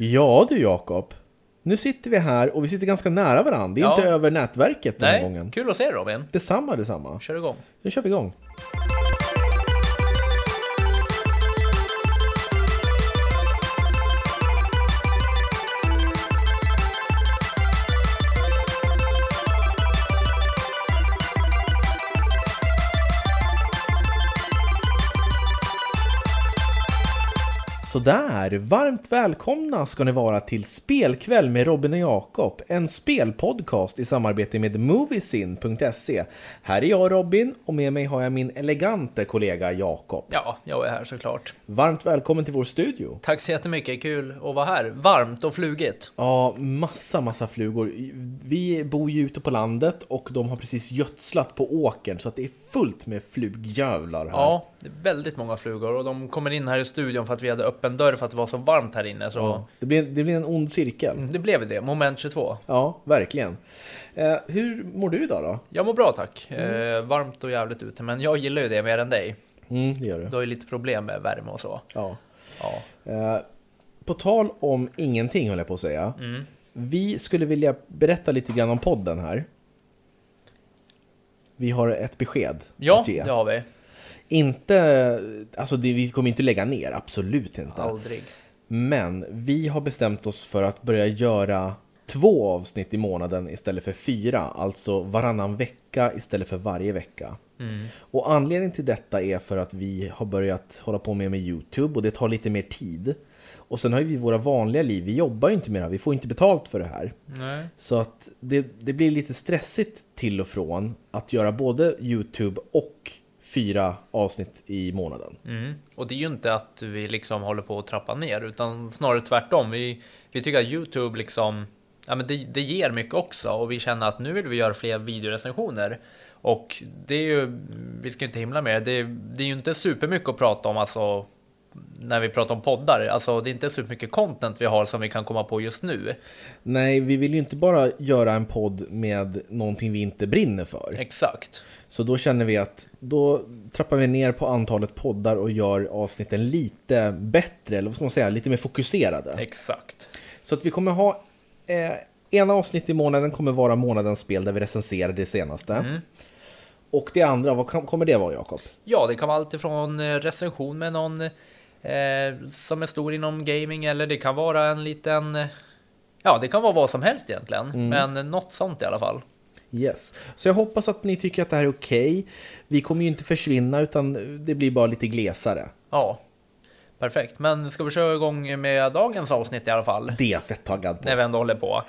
Ja du Jakob, nu sitter vi här och vi sitter ganska nära varandra. Det är Ja. inte över nätverket den här Nej, gången. kul att se dig Robin. Detsamma, detsamma. Kör igång. Nu kör vi igång. Sådär, varmt välkomna ska ni vara till Spelkväll med Robin och Jakob, en spelpodcast i samarbete med Moviesin.se. Här är jag Robin och med mig har jag min elegante kollega Jakob. Ja, jag är här såklart. Varmt välkommen till vår studio. Tack så jättemycket, kul att vara här. Varmt och flugigt. Ja, massa, massa flugor. Vi bor ju ute på landet och de har precis gödslat på åkern så att det är fullt med flugjävlar här. Ja, det är väldigt många flugor och de kommer in här i studion för att vi hade öppen dörr för att det var så varmt här inne. Så Ja, Det, blir, det blir en ond cirkel. det blev det, moment 22. Ja, verkligen. Eh, hur mår du idag då? Jag mår bra tack. Eh, varmt och jävligt ute, men jag gillar ju det mer än dig. Mm, det gör du. Du har ju lite problem med värme och så. Ja. Ja, Eh, på tal om ingenting höll jag på att säga. Mm. Vi skulle vilja berätta lite grann om podden här. Vi har ett besked ja det har vi. Inte, alltså det, vi kommer inte lägga ner, absolut inte. Aldrig. Men vi har bestämt oss för att börja göra två avsnitt i månaden istället för fyra. Alltså varannan vecka istället för varje vecka. Mm. Och anledningen till detta är för att vi har börjat hålla på med med YouTube och det tar lite mer tid. Och sen har vi våra vanliga liv, vi jobbar ju inte med det här, vi får inte betalt för det här. Nej. Så att det, det blir lite stressigt till och från att göra både YouTube och fyra avsnitt i månaden. Mm. Och det är ju inte att vi liksom håller på att trappa ner, utan snarare tvärtom. Vi, vi tycker att YouTube liksom, ja men det, det ger mycket också och vi känner att nu vill vi göra fler videorecensioner. Och det är ju, vi ska inte himla med det, det är ju inte supermycket att prata om alltså när vi pratar om poddar. Alltså det är inte supermycket content vi har som vi kan komma på just nu. Nej, vi vill ju inte bara göra en podd med någonting vi inte brinner för. Exakt. Så då känner vi att då trappar vi ner på antalet poddar och gör avsnitten lite bättre, eller vad ska man säga, lite mer fokuserade. Exakt. Så att vi kommer ha eh, ena avsnitt i månaden kommer vara månadens spel där vi recenserar det senaste. Mm. Och det andra, vad kom- kommer det vara Jakob? Ja, det kan vara allt ifrån eh, recension med någon eh, som är stor inom gaming eller det kan vara en liten... eh, Ja, det kan vara vad som helst egentligen, men något sånt i alla fall. Yes. Så jag hoppas att ni tycker att det här är okej. Vi kommer ju inte försvinna utan det blir bara lite glesare. Ja, perfekt. Men ska vi köra igång med dagens avsnitt i alla fall? Det är jag fett taggad på. När vi ändå håller på.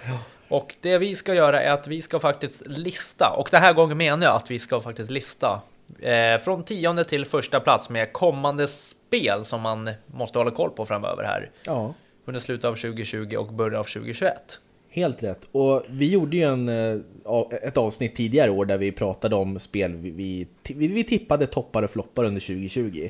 Och det vi ska göra är att vi ska faktiskt lista, och den här gången menar jag att vi ska faktiskt lista eh, från tionde till första plats med kommande spel som man måste hålla koll på framöver här. Ja. Under slutet av 2020 och början av 2021. Helt rätt. Och vi gjorde ju en, eh, ett avsnitt tidigare år där vi pratade om spel vi, vi, vi, vi tippade toppar och floppar under 2020.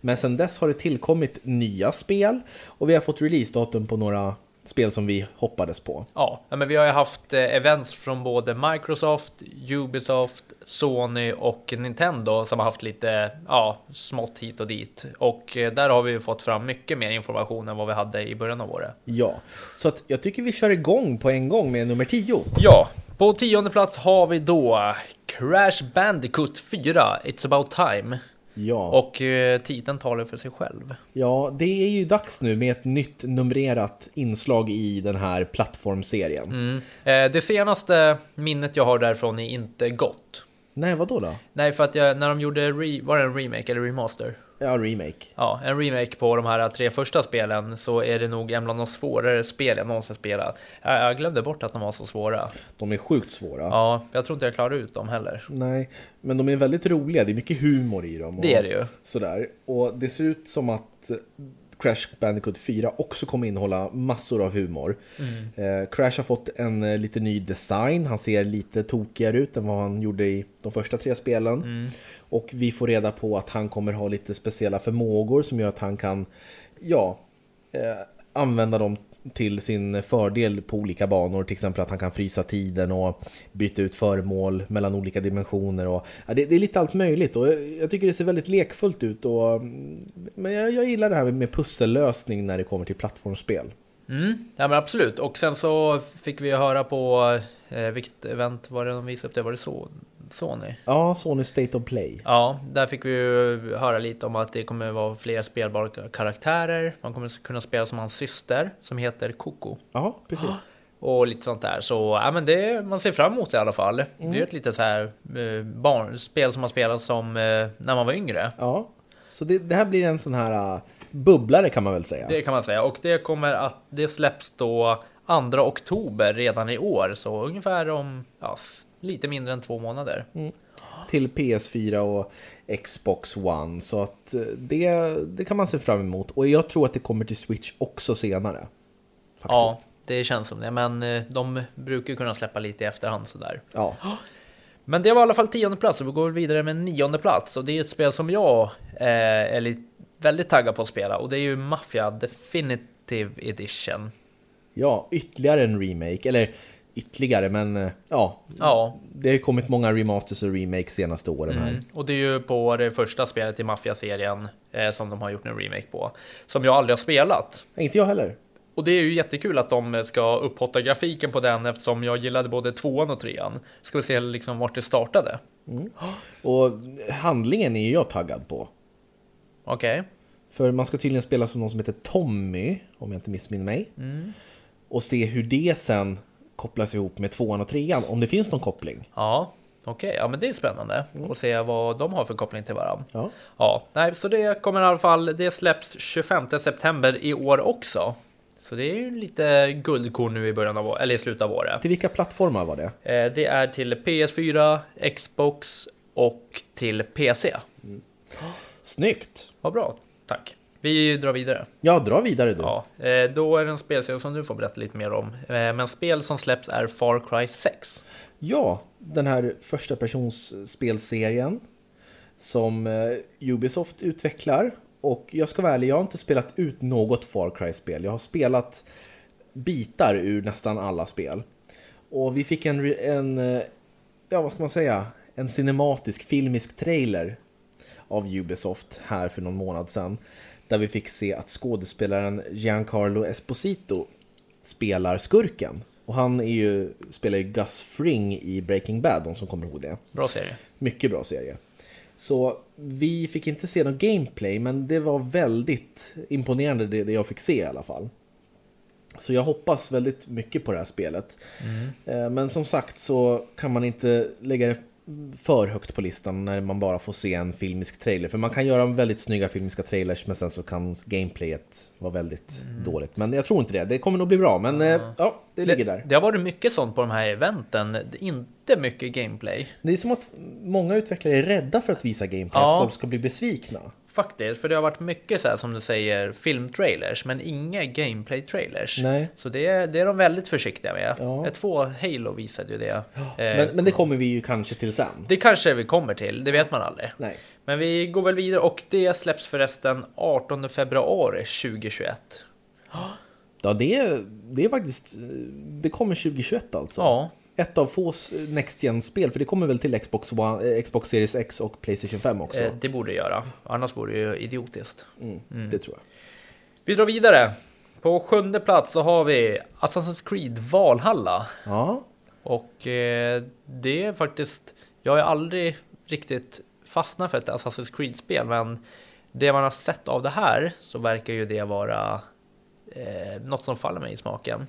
Men sen dess har det tillkommit nya spel och vi har fått releasedatum på några spel som vi hoppades på. Ja, men vi har ju haft eh, events från både Microsoft, Ubisoft, Sony och Nintendo som har haft lite ja, smått hit och dit. Och eh, där har vi ju fått fram mycket mer information än vad vi hade i början av året. Ja, så att jag tycker vi kör igång på en gång med nummer 10. Ja, på tionde plats har vi då Crash Bandicoot 4, It's about time. Ja. Och eh, titeln talar för sig själv. ja, det är ju dags nu med ett nytt numrerat inslag i den här plattformserien. Mm. Eh, det senaste minnet jag har därifrån är inte gott. Nej, vad då då? Nej, för att jag, när de gjorde, re, var det en remake eller remaster? Ja, remake. Ja, en remake på de här tre första spelen så är det nog en bland de svårare spel jag någonsin spelat. Jag, jag glömde bort att de var så svåra. De är sjukt svåra. Ja, jag tror inte jag klarar ut dem heller. Nej, men de är väldigt roliga. Det är mycket humor i dem. Och Det är det ju. Sådär. Och det ser ut som att Crash Bandicoot 4 också kommer innehålla massor av humor. Mm. Eh, Crash har fått en eh, lite ny design. Han ser lite tokigare ut än vad han gjorde i de första tre spelen. Mm. Och vi får reda på att han kommer ha lite speciella förmågor som gör att han kan, ja, eh, använda dem till sin fördel på olika banor. Till exempel att han kan frysa tiden och byta ut föremål mellan olika dimensioner. Och, ja, det, det är lite allt möjligt och jag, tycker det ser väldigt lekfullt ut. Och, mm, men jag, jag gillar det här med pussellösning när det kommer till plattformsspel. Mm, ja men absolut. Och sen så fick vi höra på, eh, vilket event var det de visade upp det? Var det så? Sony? Ja, Sony State of Play. Ja, där fick vi ju höra lite om att det kommer vara fler spelbara karaktärer. Man kommer kunna spela som hans syster som heter Coco. Ja, precis. Och lite sånt där. Så ja, men det, man ser fram emot det i alla fall. Mm. Det är ett litet så här eh, barnspel som man spelar som eh, när man var yngre. Ja, så det, det här blir en sån här uh, bubblare kan man väl säga. Det kan man säga. Och det kommer att det släpps då 2 oktober redan i år. Så ungefär om ja, lite mindre än två månader. Till PS4 och Xbox One. Så att uh, det, det kan man se fram emot. Och jag tror att det kommer till Switch också senare. Faktiskt. Ja, det känns som det. Men eh, de brukar ju kunna släppa lite i efterhand sådär. ja. Men det var i alla fall tionde plats och vi går vidare med nionde plats. Och det är ett spel som jag eh, är väldigt taggad på att spela. Och det är ju Mafia Definitive Edition. Ja, ytterligare en remake. Eller ytterligare, men uh, ja. Ja, Det har ju kommit många remasters och remakes senaste åren här. Mm. Och det är ju på det första spelet i Mafia-serien eh, som de har gjort en remake på. Som jag aldrig har spelat. Inte jag heller. Och det är ju jättekul att de ska upphotta grafiken på den eftersom jag gillade både tvåan och trean. Ska vi se liksom vart det startade. Och handlingen är ju jag taggad på. Okej. För man ska tydligen spela som någon som heter Tommy, om jag inte missminner mig. Och se hur det sen kopplas ihop med tvåan och trean, om det finns någon koppling. Ja, okej. Ja, men det är spännande. Och se vad de har för koppling till varandra. Ja. Ja, nej, så det kommer i alla fall. Det släpps 25 september i år också. Så det är ju lite guldkorn nu i början av eller i slutet av året. Till vilka plattformar var det? Eh, Det är till PS4, Xbox och till PC. Snyggt! Vad bra, tack. Vi drar vidare. Ja, dra vidare då. Ja, eh, då är det en spelserie som du får berätta lite mer om. Eh, Men spel som släpps är Far Cry 6. Ja, den här första persons spelserien som eh, Ubisoft utvecklar. Och jag ska vara ärlig, jag har inte spelat ut något Far Cry-spel. Jag har spelat bitar ur nästan alla spel. Och vi fick en, en ja vad ska man säga, en cinematisk, filmisk trailer av Ubisoft här för någon månad sedan. Där vi fick se att skådespelaren Giancarlo Esposito spelar skurken. Och han är ju, spelar ju Gus Fring i Breaking Bad, de som kommer ihåg det. Bra serie. Mycket bra serie. Så vi fick inte se någon gameplay, men det var väldigt imponerande det, det jag fick se i alla fall. Så jag hoppas väldigt mycket på det här spelet. Eh, Men som sagt så kan man inte lägga det för högt på listan när man bara får se en filmisk trailer. För man kan göra väldigt snygga filmiska trailers men sen så kan gameplayet vara väldigt dåligt. Men jag tror inte det. Det kommer nog bli bra. Men eh, ja, det ligger där. Det har varit mycket sånt på de här eventen. Inte mycket gameplay. Det är som att många utvecklare är rädda för att visa gameplay, Ja. att folk ska bli besvikna. Faktiskt, för det har varit mycket så här som du säger filmtrailers, men inga gameplay-trailers. Nej. Så det, det är de väldigt försiktiga med. Ja. Ett två Halo visade ju det. Eh, Men, men det kommer vi ju kanske till sen. Det kanske vi kommer till, det vet man aldrig. Nej. Men vi går väl vidare och det släpps förresten 18 februari 2021. Ja, det är, det är faktiskt... Det kommer 2021 alltså. Ja, Ett av få Next Gen-spel, för det kommer väl till Xbox, One, eh, Xbox Series X och Playstation 5 också. eh, det borde det göra. Annars vore det ju idiotiskt. Mm, Det tror jag. Vi drar vidare. På sjunde plats så har vi Assassin's Creed Valhalla. Ja, Och eh, det är faktiskt, jag har aldrig riktigt fastnat för ett Assassin's Creed-spel, men det man har sett av det här så verkar ju det vara eh, något som faller mig i smaken.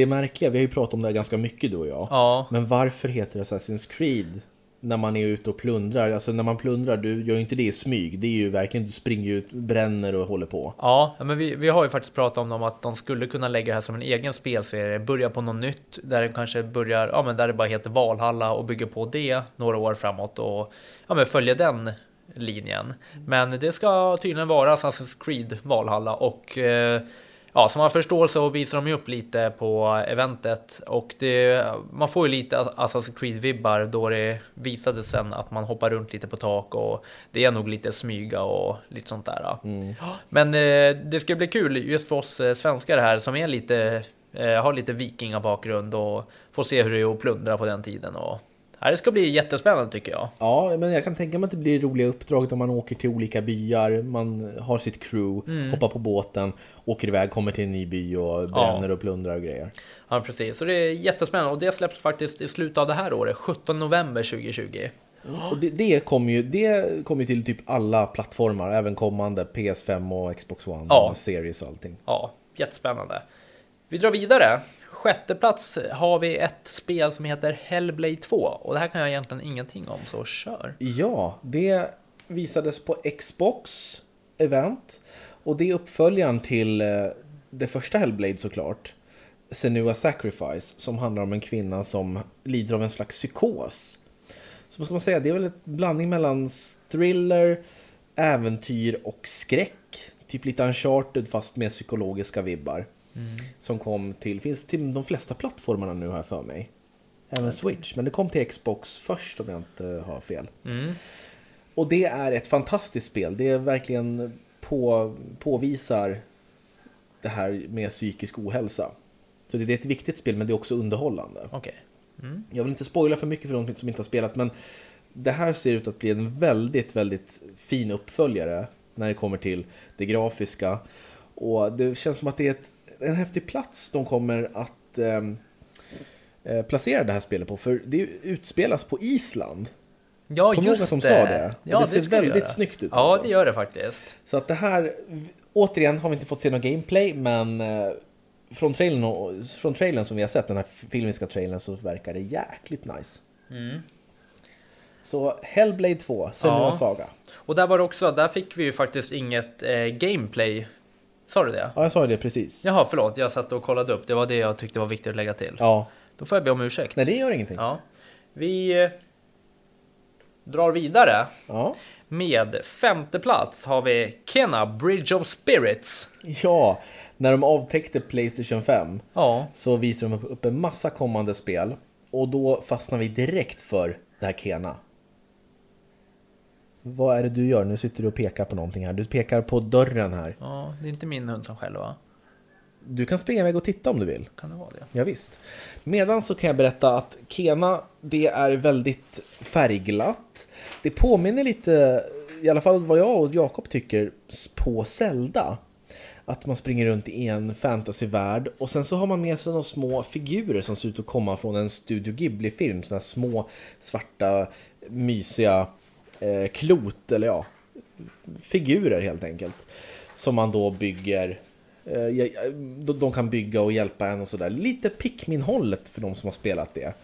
Det är märkliga, vi har ju pratat om det här ganska mycket du och jag. Ja, Men varför heter det Assassin's Creed? När man är ute och plundrar, alltså när man plundrar, du gör ju inte det i smyg. Det är ju verkligen, du springer ut, bränner och håller på. ja men vi, vi har ju faktiskt pratat om dem att de skulle kunna lägga det här som en egen spelserie, börja på något nytt, där det kanske börjar, ja men där det bara heter Valhalla och bygger på det några år framåt och ja men följa den linjen. Men det ska tydligen vara Assassin's Creed Valhalla och eh, ja, som man förstår så visar de ju upp lite på eventet och det, man får ju lite Assassin's Creed-vibbar då det visade sen att man hoppar runt lite på tak och det är nog lite smyga och lite sånt där. Men eh, det ska bli kul just för oss eh, svenskar här som är lite, eh, har lite vikingabakgrund och får se hur det är att plundra på den tiden och det ska bli jättespännande tycker jag. Ja, men jag kan tänka mig att det blir roliga uppdrag om man åker till olika byar, man har sitt crew, Mm. hoppar på båten, åker iväg, kommer till en ny by och bränner och plundrar och grejer. Ja, precis. Så det är jättespännande och det släpps faktiskt i slutet av det här året, 17 november 2020. Och det, det kommer ju det ju till typ alla plattformar, även kommande PS5 och Xbox One, Ja. och Series och allting. Ja, jättespännande. Vi drar vidare. Sjätte plats har vi ett spel som heter Hellblade 2 och det här kan jag egentligen ingenting om, så kör. Ja, det visades på Xbox event och det är uppföljaren till eh, det första Hellblade såklart. Senua Sacrifice som handlar om en kvinna som lider av en slags psykos. Så vad ska man säga, det är väl en blandning mellan thriller, äventyr och skräck. Typ lite uncharted fast med psykologiska vibbar. Som kom till, finns till de flesta plattformarna nu här för mig. Även Switch, men det kom till Xbox först om jag inte har fel. Mm. Och det är ett fantastiskt spel. Det är verkligen på, påvisar det här med psykisk ohälsa. Så det är ett viktigt spel men det är också underhållande. Okej. Jag vill inte spoila för mycket för de som inte har spelat men det här ser ut att bli en väldigt, väldigt fin uppföljare när det kommer till det grafiska. Och det känns som att det är ett, en häftig plats de kommer att ehm, eh, placera det här spelet på. För det utspelas på Island. Ja, ihåg just att det. de sa det? Ja, det ser ska väldigt göra. snyggt ut, Ja, alltså. det gör det faktiskt. Så att det här, återigen har vi inte fått se någon gameplay, men eh, från trailern, och- från trailern som vi har sett, den här filmiska trailern, så verkar det jäkligt nice. Mm. Så Hellblade 2, Senua Ja. Saga. Och där var det också, där fick vi ju faktiskt inget eh, gameplay. Sa du det? Ja, jag sa ju det precis. Jaha, förlåt, jag satt och kollade upp. Det var det jag tyckte var viktigt att lägga till. Ja, Då får jag be om ursäkt. nej det gör ingenting. Ja. Vi eh, drar vidare. Ja, Med femte plats har vi Kena Bridge of Spirits. ja när de avtäckte Playstation 5 Ja, så visade de upp en massa kommande spel. Och då fastnar vi direkt för det här Kena. Vad är det du gör? Nu sitter du och pekar på någonting här. Du pekar på dörren här. ja, det är inte min hund som skäller va? Du kan springa iväg och titta om du vill. Kan det vara det? Ja, visst. Medan så kan jag berätta att Kena, det är väldigt färgglatt. Det påminner lite, i alla fall vad jag och Jakob tycker, på Zelda. Att man springer runt i en fantasyvärld och sen så har man med sig några små figurer som ser ut att komma från en Studio Ghibli-film. Sådana små svarta mysiga eh, klot, eller ja, figurer helt enkelt. Som man då bygger Eh, de, kan bygga och hjälpa en och sådär. Lite Pikmin-hållet för de som har spelat det.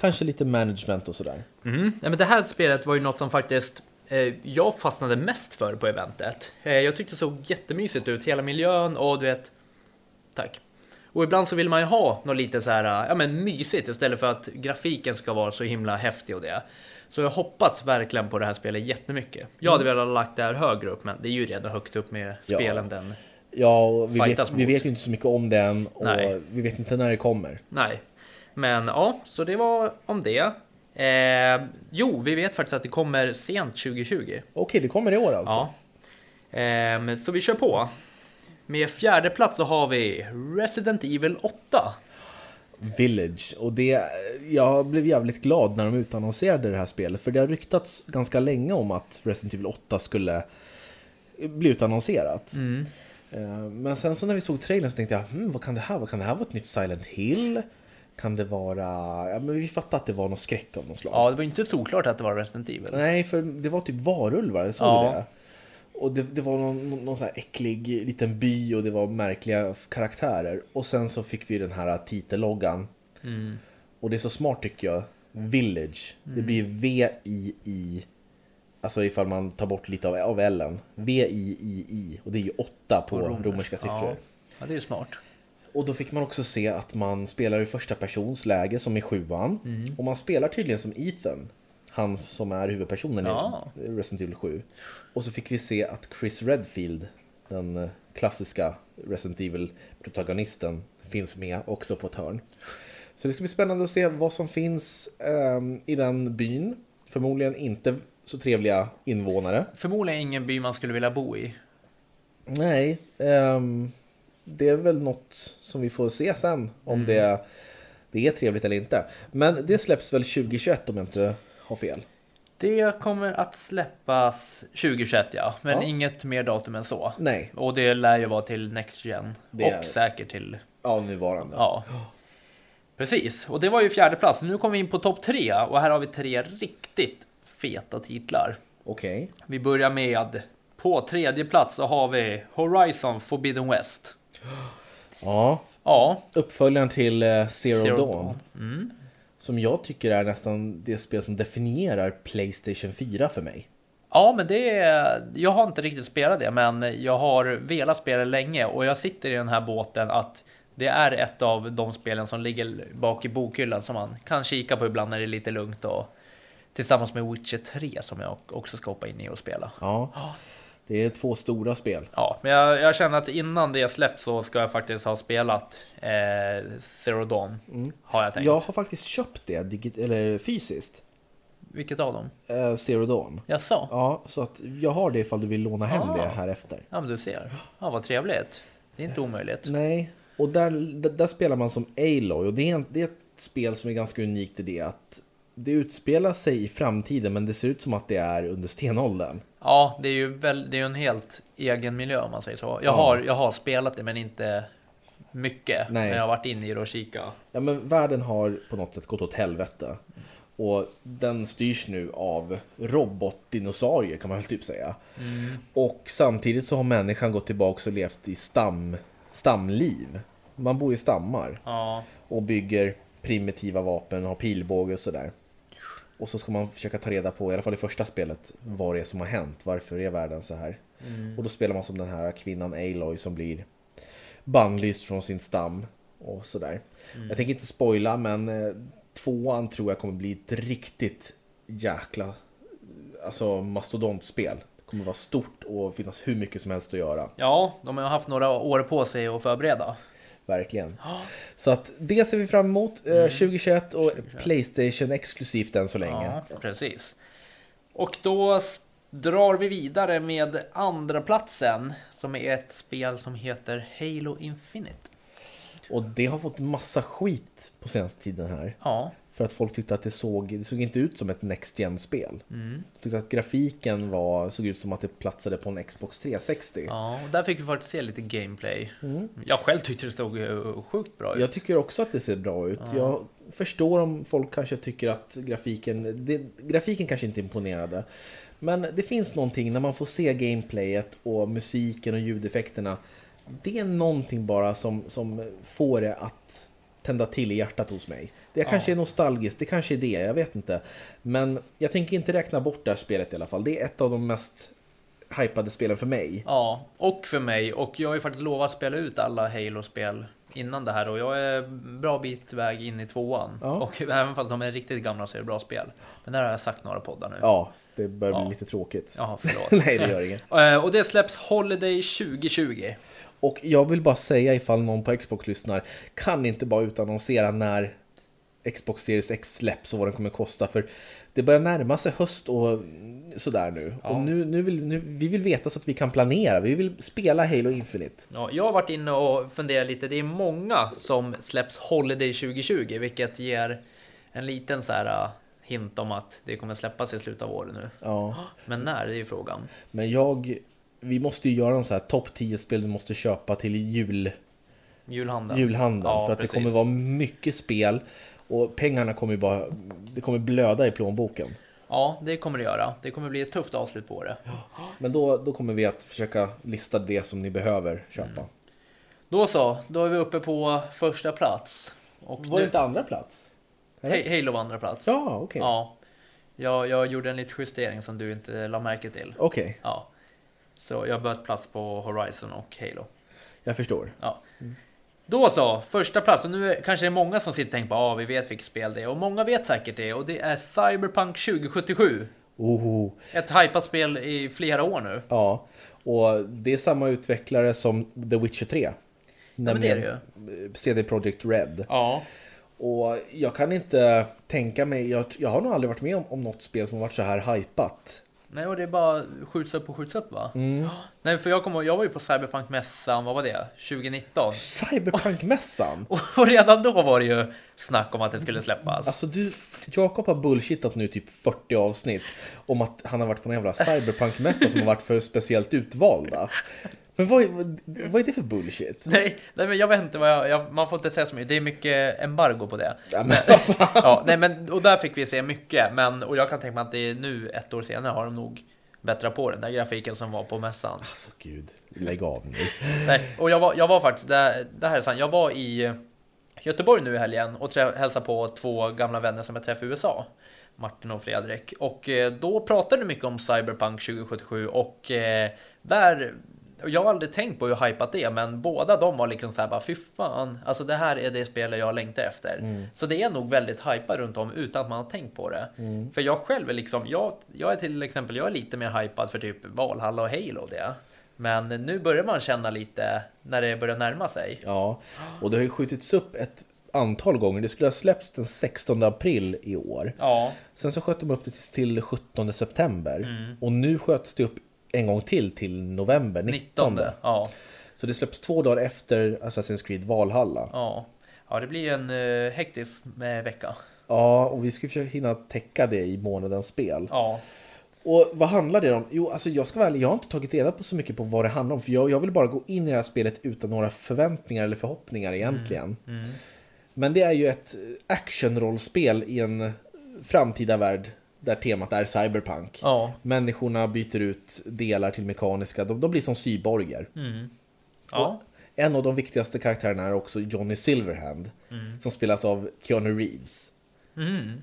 Kanske lite management och sådär. Mm. Nej, men det här spelet var ju något som faktiskt eh, jag fastnade mest för på eventet. Eh, jag tyckte det såg jättemysigt ut, hela miljön och du vet... Tack. Och ibland så vill man ju ha något lite så här, ja men mysigt istället för att grafiken ska vara så himla häftig och det. Så jag hoppas verkligen på det här spelet jättemycket. Jag hade velat ha lagt det här högre upp, men det är ju redan högt upp med Ja. spelen den. Ja, och vi vet, vi vet ju inte så mycket om den och Nej. vi vet inte när det kommer. Nej, men ja, så det var om det. Eh, jo, vi vet faktiskt att det kommer sent 2020. Okej, det kommer i år alltså? Ja. Ehm, så vi kör på. Med fjärde plats så har vi Resident Evil 8. Village. Och det, jag blev jävligt glad när de utannonserade det här spelet. För det har ryktats ganska länge om att Resident Evil 8 skulle bli utannonserat. Mm. Eh, Men sen så när vi såg trailern så tänkte jag, hm, vad kan det här vara? Kan det här vara ett nytt Silent Hill? Kan det vara... Ja, men vi fattade att det var någon skräck av något slag. Ja, det var inte såklart att det var Resident Evil. Nej, för det var typ varulvar, såg Ja. du det? Och det, det var någon, någon sån här äcklig liten by och det var märkliga karaktärer. Och sen så fick vi den här titelloggan. Mm. Och det är så smart tycker jag. Village. Det blir V-I-I. Alltså ifall man tar bort lite av, av L. V-I-I-I. Och det är ju åtta på, romerska. romerska siffror. Ja. ja, det är smart. Och då fick man också se att man spelar i första persons läge som i sjuan. Och man spelar tydligen som Ethan. Han som är huvudpersonen Ja. i Resident Evil 7. Och så fick vi se att Chris Redfield, den eh, klassiska Resident Evil-protagonisten, finns med också på ett hörn. Så det ska bli spännande att se vad som finns ehm, i den byn. Förmodligen inte så trevliga invånare. Förmodligen ingen by man skulle vilja bo i. Nej, ehm, det är väl något som vi får se sen. Om det det är trevligt eller inte. Men det släpps väl 2021 om jag inte har fel. Det kommer att släppas 2021 ja, men Ja. inget mer datum än så. Nej, Och det lär ju vara till Next Gen Det och är- säkert till ja nuvarande. Ja. Precis, och det var ju fjärde plats. Nu kommer vi in på topp tre och här har vi tre riktigt feta titlar. Okej. Vi börjar med på tredje plats så har vi Horizon Forbidden West. Ja, Ja, uppföljaren till eh, Zero, Zero Dawn. Dawn. Mm. Som jag tycker är nästan det spel som definierar Playstation 4 för mig. Ja, men det är, jag har inte riktigt spelat det, men jag har velat spela det länge och jag sitter i den här båten att det är ett av de spelen som ligger bak i bokhyllan som man kan kika på ibland när det är lite lugnt och tillsammans med Witcher 3 som jag också ska hoppa in i och spela. Ja, det är två stora spel. Ja, men jag, jag känner att innan det släpps så ska jag faktiskt ha spelat eh, Zero Dawn. Har jag tänkt. Jag har faktiskt köpt det digit- eller fysiskt. Vilket av dem? Eh, Zero Dawn. Jaså? Ja, så att jag har det ifall du vill låna hem Ah. det här efter. Ja, men du ser. Ja, vad trevligt. Det är inte omöjligt. Nej, och där, där, där spelar man som Aloy och det är, en, det är ett spel som är ganska unikt i det att det utspelar sig i framtiden men det ser ut som att det är under stenåldern. Ja, det är ju väl, det är en helt egen miljö om man säger så. Jag, Ja. har, jag har spelat det, men inte mycket. Nej. Men jag har varit inne i det och kika. Ja men världen har på något sätt gått åt helvete. Och den styrs nu av robotdinosaurier kan man väl typ säga. Och samtidigt så har människan gått tillbaka och levt i stam, stamliv. Man bor i stammar Ja, och bygger primitiva vapen, har pilbåge och sådär. Och så ska man försöka ta reda på, i alla fall i första spelet, vad det är som har hänt. Varför är världen så här? Och då spelar man som den här kvinnan Aloy som blir bannlyst från sin stam och sådär. Jag tänker inte spoila men eh, tvåan tror jag kommer bli ett riktigt jäkla alltså mastodontspel. Det kommer vara stort och finnas hur mycket som helst att göra. ja, de har haft några år på sig att förbereda. Verkligen. Så att det ser vi fram emot. eh, 2021 och Playstation exklusivt än så länge. Ja, precis. Och då drar vi vidare med andra platsen som är ett spel som heter Halo Infinite. Och det har fått massa skit på senaste tiden här. Ja, För att folk tyckte att det såg, det såg inte ut som ett Next Gen-spel. Tyckte att grafiken var, såg ut som att det platsade på en Xbox 360. ja och där fick vi faktiskt se lite gameplay. Jag själv tyckte det såg eh, sjukt bra ut. Jag tycker också att det ser bra ut. Jag förstår om folk kanske tycker att grafiken, det, grafiken kanske inte imponerade. Men det finns någonting när man får se gameplayet och musiken och ljudeffekterna. Det är någonting bara som, som får det att tända till i hjärtat hos mig. Det kanske är nostalgiskt, det kanske är det, jag vet inte. Men jag tänker inte räkna bort det här spelet i alla fall. Det är ett av de mest hypade spelen för mig. Ja, och för mig. Och jag har ju faktiskt lovat att spela ut alla Halo-spel innan det här och jag är bra bit väg in i tvåan. Ja. Och även fast de är riktigt gamla så är det bra spel. Men där har jag sagt några poddar nu. Ja, det börjar bli Ja. lite tråkigt. Jaha, förlåt. Nej, det gör inget. Eh, Och det släpps Holiday 2020. Och jag vill bara säga ifall någon på Xbox lyssnar, kan inte bara utannonsera när Xbox Series X släpps och vad den kommer kosta. För det börjar närma sig höst och sådär nu. Ja. Och nu, nu vill, nu, vi vill veta så att vi kan planera. Vi vill spela Halo Infinite. Ja, jag har varit inne och funderat lite. Det är många som släpps Holiday 2020, vilket ger en liten så här uh, hint om att det kommer släppas i slutet av året nu. Ja. Men när, det är ju frågan. Men jag, vi måste ju göra en så här topp 10 spel du måste köpa till jul, Julhandeln. julhandeln. Ja, för att precis. det kommer vara mycket spel. Och pengarna kommer ju bara, det kommer blöda i plånboken. Ja, det kommer det göra. Det kommer bli ett tufft avslut på det. Men då, då kommer vi att försöka lista det som ni behöver köpa. Då så, då är vi uppe på första plats. Och Var det nu, inte andra plats? Eller? Halo var andra plats. Ja, okej. Ja. Jag, jag gjorde en liten justering som du inte la märke till. Okej, Ja. Så jag bytte plats på Horizon och Halo. jag förstår. Ja. Då så, första plats. Och nu är, kanske det är många som sitter och tänker på ja, vi vet vilket spel det är. Och många vet säkert det. Och det är Cyberpunk 2077. Oh, Ett hypat spel i flera år nu. ja, och det är samma utvecklare som The Witcher 3. men det är det ju. CD Projekt Red. Ja. Och jag kan inte tänka mig, jag, jag har nog aldrig varit med om, om något spel som har varit så här hypat. Nej, och det bara skjuts upp och skjuts upp va? Mm. Nej, för jag kommer jag var ju på Cyberpunk-mässan, vad var det? 2019. Cyberpunk-mässan! Och redan då var det ju snack om att det skulle släppas. Alltså du, Jakob har bullshittat nu typ 40 avsnitt om att han har varit på en jävla cyberpunk-mässa som har varit för speciellt utvalda. Men vad är, vad är det för bullshit? Nej, nej, men jag vet inte vad jag, jag, man får inte säga så mycket. Det är mycket embargo på det. Ja, men, vad? Ja, nej, men och där fick vi se mycket, men och jag kan tänka mig att det är nu ett år senare har de nog bättrat på den där grafiken som var på mässan. Alltså gud, lägg av nu. Nej, och jag var, jag var faktiskt, det, det här är sant, jag var i Göteborg nu i helgen och hälsade på två gamla vänner som jag träffade i USA. Martin och Fredrik. Och eh, då pratade vi mycket om Cyberpunk 2077 och eh, där jag har aldrig tänkt på hur hypat det är, men båda de var liksom såhär bara fy fan, alltså det här är det spelet jag längtar efter. Så det är nog väldigt hypat runt om utan att man har tänkt på det. För jag själv är liksom, jag, jag är till exempel, jag är lite mer hypad för typ Valhalla och Halo och det. Men nu börjar man känna lite när det börjar närma sig. Ja, och det har ju skjutits upp ett antal gånger. Det skulle ha släppts den 16 april i år. Ja, Sen så sköt de upp det till- till 17 september. Och nu sköts det upp en gång till till november 19. 19. Ja, Så det släpps två dagar efter Assassin's Creed Valhalla. ja. Ja, det blir en uh, hektisk eh, vecka. Ja, och vi ska försöka hinna täcka det i månadens spel. Ja, Och vad handlar det om? Jo, alltså jag ska vara ärlig, jag har inte tagit reda på så mycket på vad det handlar om. För jag, jag vill bara gå in i det här spelet utan några förväntningar eller förhoppningar egentligen. Men det är ju ett actionrollspel i en framtida värld där temat är cyberpunk. ja. Människorna byter ut delar till mekaniska, de, de blir som cyborger. ja. En av de viktigaste karaktärerna är också Johnny Silverhand, som spelas av Keanu Reeves. Mm.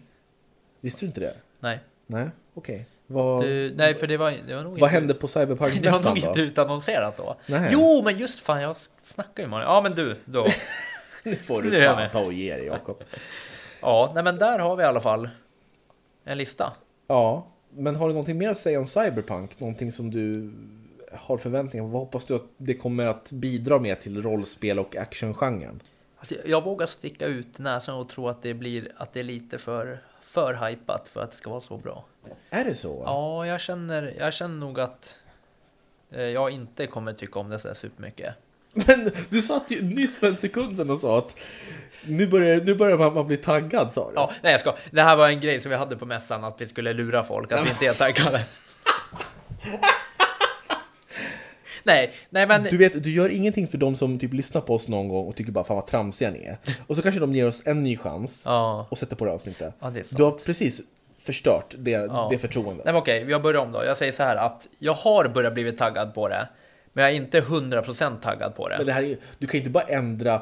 Visste du inte det? Nej. Nej, okej. Vad, Du, nej, för det var, det var nog vad inte... hände på Det var nog inte utannonserat då. Nej. Jo, men just fan, jag snackar ju med Ja, men du, då. Nu får du jag fan ta och ge dig Jakob. Ja, nej, men där har vi i alla fall en lista. Ja, men har du någonting mer att säga om Cyberpunk? Någonting som du har förväntningar på? Vad hoppas du att det kommer att bidra med till rollspel och actiongenren? Alltså, jag vågar sticka ut näsan och tro att det blir att det är lite för, för hypat för att det ska vara så bra. Är det så? Ja, jag känner, jag känner nog att eh, jag inte kommer tycka om det så supermycket. Men du satt ju nyss för en sekund sedan och sa att nu börjar, nu börjar man, man bli taggad sa du. Ja, nej jag ska. Det här var en grej som vi hade på mässan, att vi skulle lura folk, att vi inte är taggade. nej, nej men... Du vet, du gör ingenting för de som typ lyssnar på oss någon gång och tycker bara fan vad tramsiga ni är. Och så kanske de ger oss en ny chans Ja, och sätter på det avsnittet. ja det är sant. Du har precis förstört det, Ja. det förtroendet. Nej men okej, jag börjar om då. Jag säger så här att jag har börjat blivit taggad på det. Men jag är inte 100% taggad på det. Men det här är, du kan ju inte bara ändra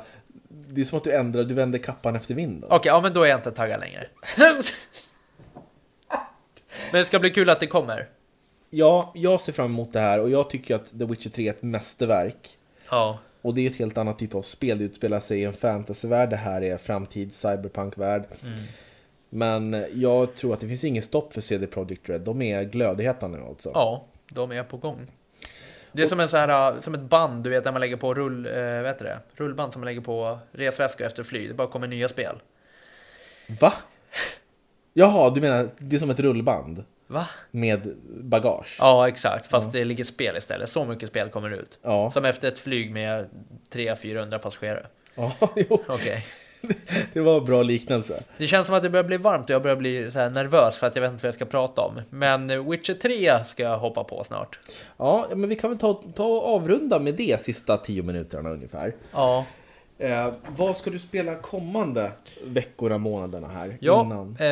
Det är som att du ändrar, du vänder kappan efter vinden. Okej, ja men då är jag inte taggad längre. men det ska bli kul att det kommer. Ja, jag ser fram emot det här och jag tycker att The Witcher 3 är ett mästerverk. Ja, Och det är ett helt annat typ av spel. Det utspelar sig i en fantasyvärld. Det här är framtids cyberpunk-värld. Men jag tror att det finns ingen stopp för CD Projekt Red. De är glödheta nu alltså. ja, de är på gång. Det är som, en så här, som ett band, du vet, där man lägger på rull, vad heter det? rullband som man lägger på resväskor efter flyg. Det bara kommer nya spel. Va? Jaha, du menar det är som ett rullband Va? med bagage? Ja, exakt. Fast det ligger spel istället. Så mycket spel kommer ut. Ja. Som efter ett flyg med 300-400 passagerare. Ja, jo, Okej. det var en bra liknelse. Det känns som att det börjar bli varmt och jag börjar bli så nervös för att jag vet inte vad jag ska prata om. Men Witcher 3 ska jag hoppa på snart. Ja, men vi kan väl ta, ta och avrunda med det sista tio minuterna ungefär. Ja, Eh, vad ska du spela kommande veckorna, månaderna här? ja Innan? eh,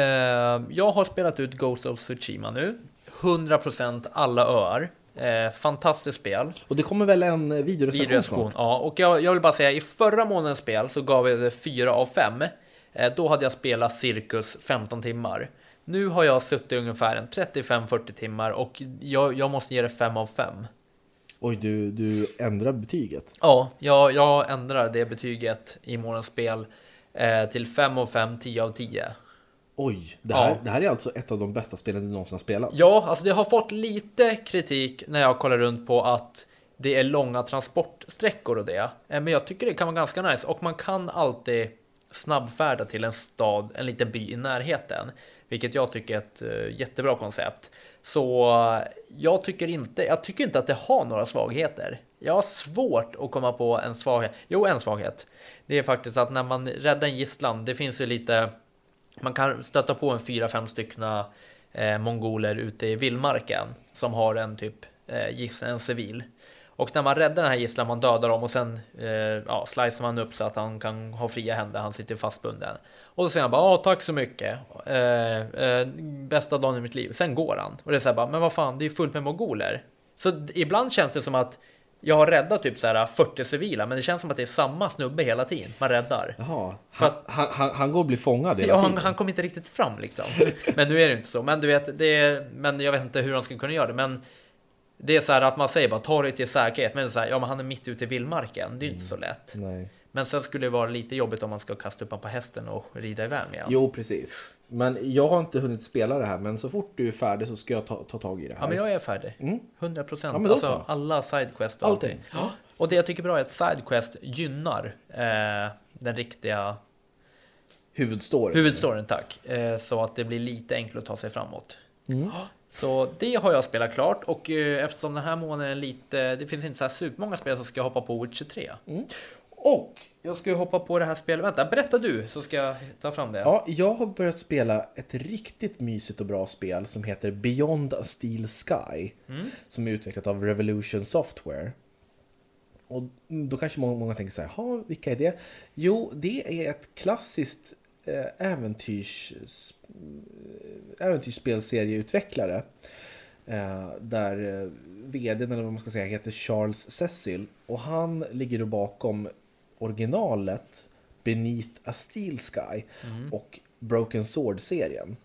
jag har spelat ut Ghost of Tsushima nu. 100% alla öar. Eh, fantastiskt spel. Och det kommer väl en videorecension Videorecension, snart? ja. Och jag, jag vill bara säga, i förra månadens spel så gav jag det 4 av 5. Eh, då hade jag spelat cirkus 15 timmar. Nu har jag suttit ungefär en 35-40 timmar och jag, jag måste ge det 5 av 5. Oj, du, du ändrar betyget. Ja, jag, jag ändrar det betyget i månadens spel eh, till 5 av 5, 10 av 10. Oj, det här, Ja. det här är alltså ett av de bästa spelen du någonsin har spelat. Ja, alltså det har fått lite kritik när jag kollar runt på att det är långa transportsträckor och det. Eh, Men jag tycker det kan vara ganska nice och man kan alltid snabbfärda till en stad, en liten by i närheten. Vilket jag tycker är ett uh, jättebra koncept. Så uh, jag tycker inte, jag tycker inte att det har några svagheter. Jag har svårt att komma på en svaghet. Jo, en svaghet. Det är faktiskt att när man räddar en gisslan, det finns ju lite, man kan stöta på en fyra, fem styckna eh, mongoler ute i vildmarken som har en typ eh, gisslan, en civil. Och när man räddar den här gisslan, man dödar dem och sen eh, ja, slicear man upp så att han kan ha fria händer, han sitter fastbunden. Och då säger han bara, tack så mycket, eh, eh, bästa dagen i mitt liv. Sen går han. Och det är så här bara, men vad fan, det är fullt med mongoler. Så ibland känns det som att jag har räddat typ så här 40 civila, men det känns som att det är samma snubbe hela tiden man räddar. Jaha, han, att, han, han, han, går och blir fångad hela ja, tiden? Han, han kommer inte riktigt fram liksom. Men nu är det inte så. Men du vet, det är, men jag vet inte hur han ska kunna göra det. Men det är så här att man säger bara ta dig till säkerhet. Men så här, ja, men han är mitt ute i vildmarken. Det är mm. inte så lätt. Nej. Men sen skulle det vara lite jobbigt om man ska kasta upp honom på hästen och rida iväg med honom. Jo, precis. Men jag har inte hunnit spela det här, men så fort du är färdig så ska jag ta, ta tag i det här. Ja, men jag är färdig. Mm. 100 procent. Ja, alltså alla sidequest och allting. allting. Ja. Och det jag tycker är bra är att Sidequest gynnar eh, den riktiga huvudstoryn. Huvudstoryn, tack. Eh, så att det blir lite enklare att ta sig framåt. Mm. Så det har jag spelat klart och eh, eftersom den här månaden är lite, det finns inte så här supermånga spel så ska jag hoppa på Witcher 3. Mm. Och jag ska hoppa på det här spelet. Vänta, berätta du så ska jag ta fram det. Ja, jag har börjat spela ett riktigt mysigt och bra spel som heter Beyond a Steel Sky. Mm. Som är utvecklat av Revolution Software. Och då kanske många, många tänker så här, vilka är det? Jo, det är ett klassiskt eh, äventyrs, eh, äventyrsspelserieutvecklare. Eh, där vdn, eller vad man ska säga, heter Charles Cecil. Och han ligger då bakom originalet Beneath a Steel Sky mm. och Broken Sword-serien.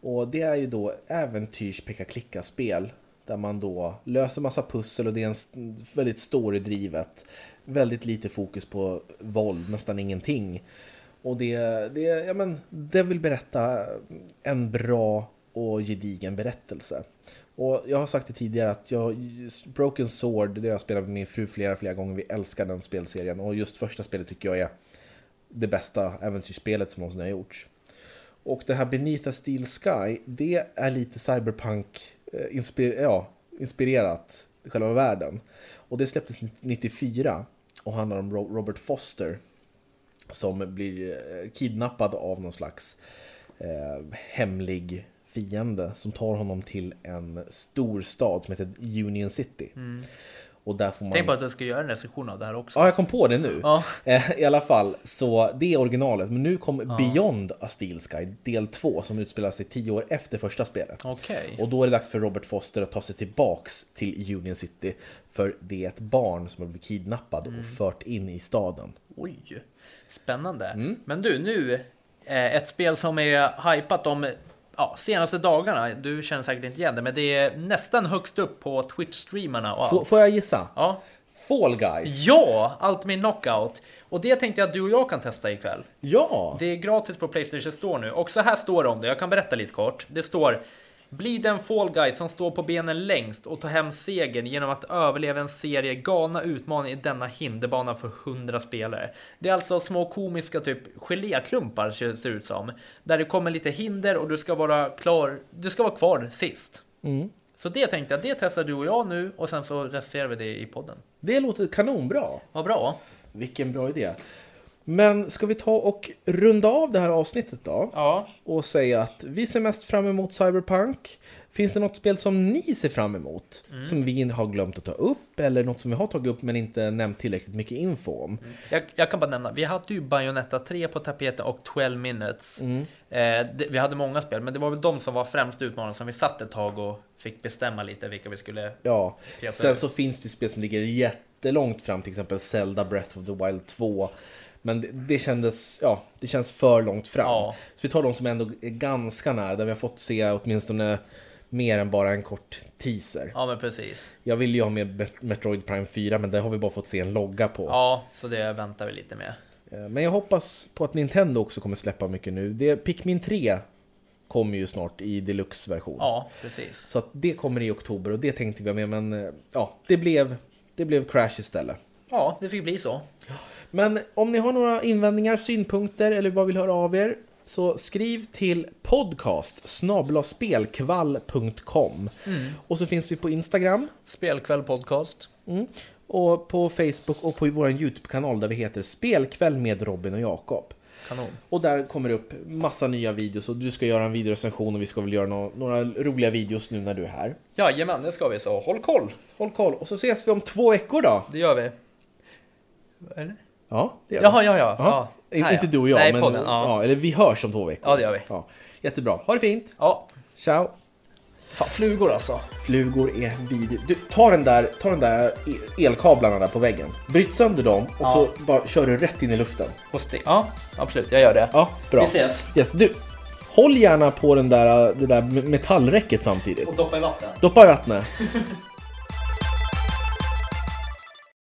Och det är ju då äventyrs peka klicka spel där man då löser massa pussel och det är en väldigt storydrivet. Väldigt lite fokus på våld, nästan ingenting. Och det, det, ja men, det vill berätta en bra och gedigen berättelse. Och jag har sagt det tidigare att jag, Broken Sword, det har jag spelat med min fru flera, flera gånger. Vi älskar den spelserien och just första spelet tycker jag är det bästa äventyrsspelet som någonsin har gjorts. Och det här Beneath a Steel Sky, det är lite cyberpunk eh, inspir ja, inspirerat, själva världen. Och det släpptes 94 och handlar om Robert Foster som blir eh, kidnappad av någon slags eh, hemlig fiende som tar honom till en stor stad som heter Union City. Mm. Och där får man... Tänk på att du ska göra en recension av det här också. Ja, jag kom på det nu. Ja. Eh, I alla fall, så det är originalet. Men nu kom ja. Beyond a Steel Sky, del 2, som utspelar sig tio år efter första spelet. Okay. Och då är det dags för Robert Foster att ta sig tillbaks till Union City. För det är ett barn som har blivit kidnappad mm. och fört in i staden. Oj, spännande. Mm. Men du, nu, eh, ett spel som är hypat om ja, senaste dagarna, du känner säkert inte igen det, men det är nästan högst upp på Twitch-streamarna och allt. Får jag gissa? Ja. Fall Guys? Ja, allt med Knockout. Och det tänkte jag att du och jag kan testa ikväll. Ja! Det är gratis på Playstation Store nu. Och så här står det om det, jag kan berätta lite kort. Det står bli den Fall Guy som står på benen längst och ta hem segern genom att överleva en serie galna utmaningar i denna hinderbana för 100 spelare. Det är alltså små komiska typ geléklumpar ser det ut som. Där det kommer lite hinder och du ska vara klar, du ska vara kvar sist. Mm. Så det tänkte jag, det testar du och jag nu och sen så recenserar vi det i podden. Det låter kanonbra. Vad bra. Vilken bra idé. Men ska vi ta och runda av det här avsnittet då? Ja. Och säga att vi ser mest fram emot Cyberpunk. Finns det något spel som ni ser fram emot? Mm. Som vi har glömt att ta upp? Eller något som vi har tagit upp men inte nämnt tillräckligt mycket info om? Mm. Jag, jag, kan bara nämna, vi hade ju Bayonetta 3 på tapeten och 12 minutes. Mm. Eh, det, vi hade många spel, men det var väl de som var främst utmanande som vi satt ett tag och fick bestämma lite vilka vi skulle... Ja, sen så finns det ju spel som ligger jättelångt fram, till exempel Zelda Breath of the Wild 2. Men det, det, kändes, ja, det känns för långt fram. Ja. Så vi tar de som ändå är ganska nära, där vi har fått se åtminstone mer än bara en kort teaser. Ja, men precis. Jag vill ju ha med Metroid Prime 4, men det har vi bara fått se en logga på. Ja, så det väntar vi lite med. Eh, men jag hoppas på att Nintendo också kommer släppa mycket nu. Det, Pikmin 3 kommer ju snart i deluxe-version. Ja, precis. Så att det kommer i oktober och det tänkte vi med, men eh, ja, det blev, det blev Crash istället. Ja, det fick bli så. Men om ni har några invändningar, synpunkter eller bara vill höra av er så skriv till podcast spelkvall.com och så finns vi på Instagram Spelkväll podcast. mm, och på Facebook och på vår Youtube-kanal där vi heter Spelkväll med Robin och Jakob. Kanon. Och där kommer det upp massa nya videos och du ska göra en videorecension och vi ska väl göra nå- några roliga videos nu när du är här. Jajamän, det ska vi så. Håll koll! Håll koll och så ses vi om två veckor då. Det gör vi. Eller? Ja, det gör vi. Jaha, ja, ja. Ja. ja. Här, Inte ja. du och jag, Nej, men podden, ja. ja, eller vi hörs om två veckor. Ja, det gör vi. Ja. Jättebra. Ha det fint. ja. Ciao. Fan, flugor alltså. Flugor är vidrigt. Du, ta den där, ta den där e- elkablarna där på väggen. Bryt sönder dem och Ja. så bara kör du rätt in i luften. Ja, absolut. Jag gör det. Ja, bra. Vi ses. Yes, du, håll gärna på den där, det där metallräcket samtidigt. Och doppa i vatten. Doppa i vattnet.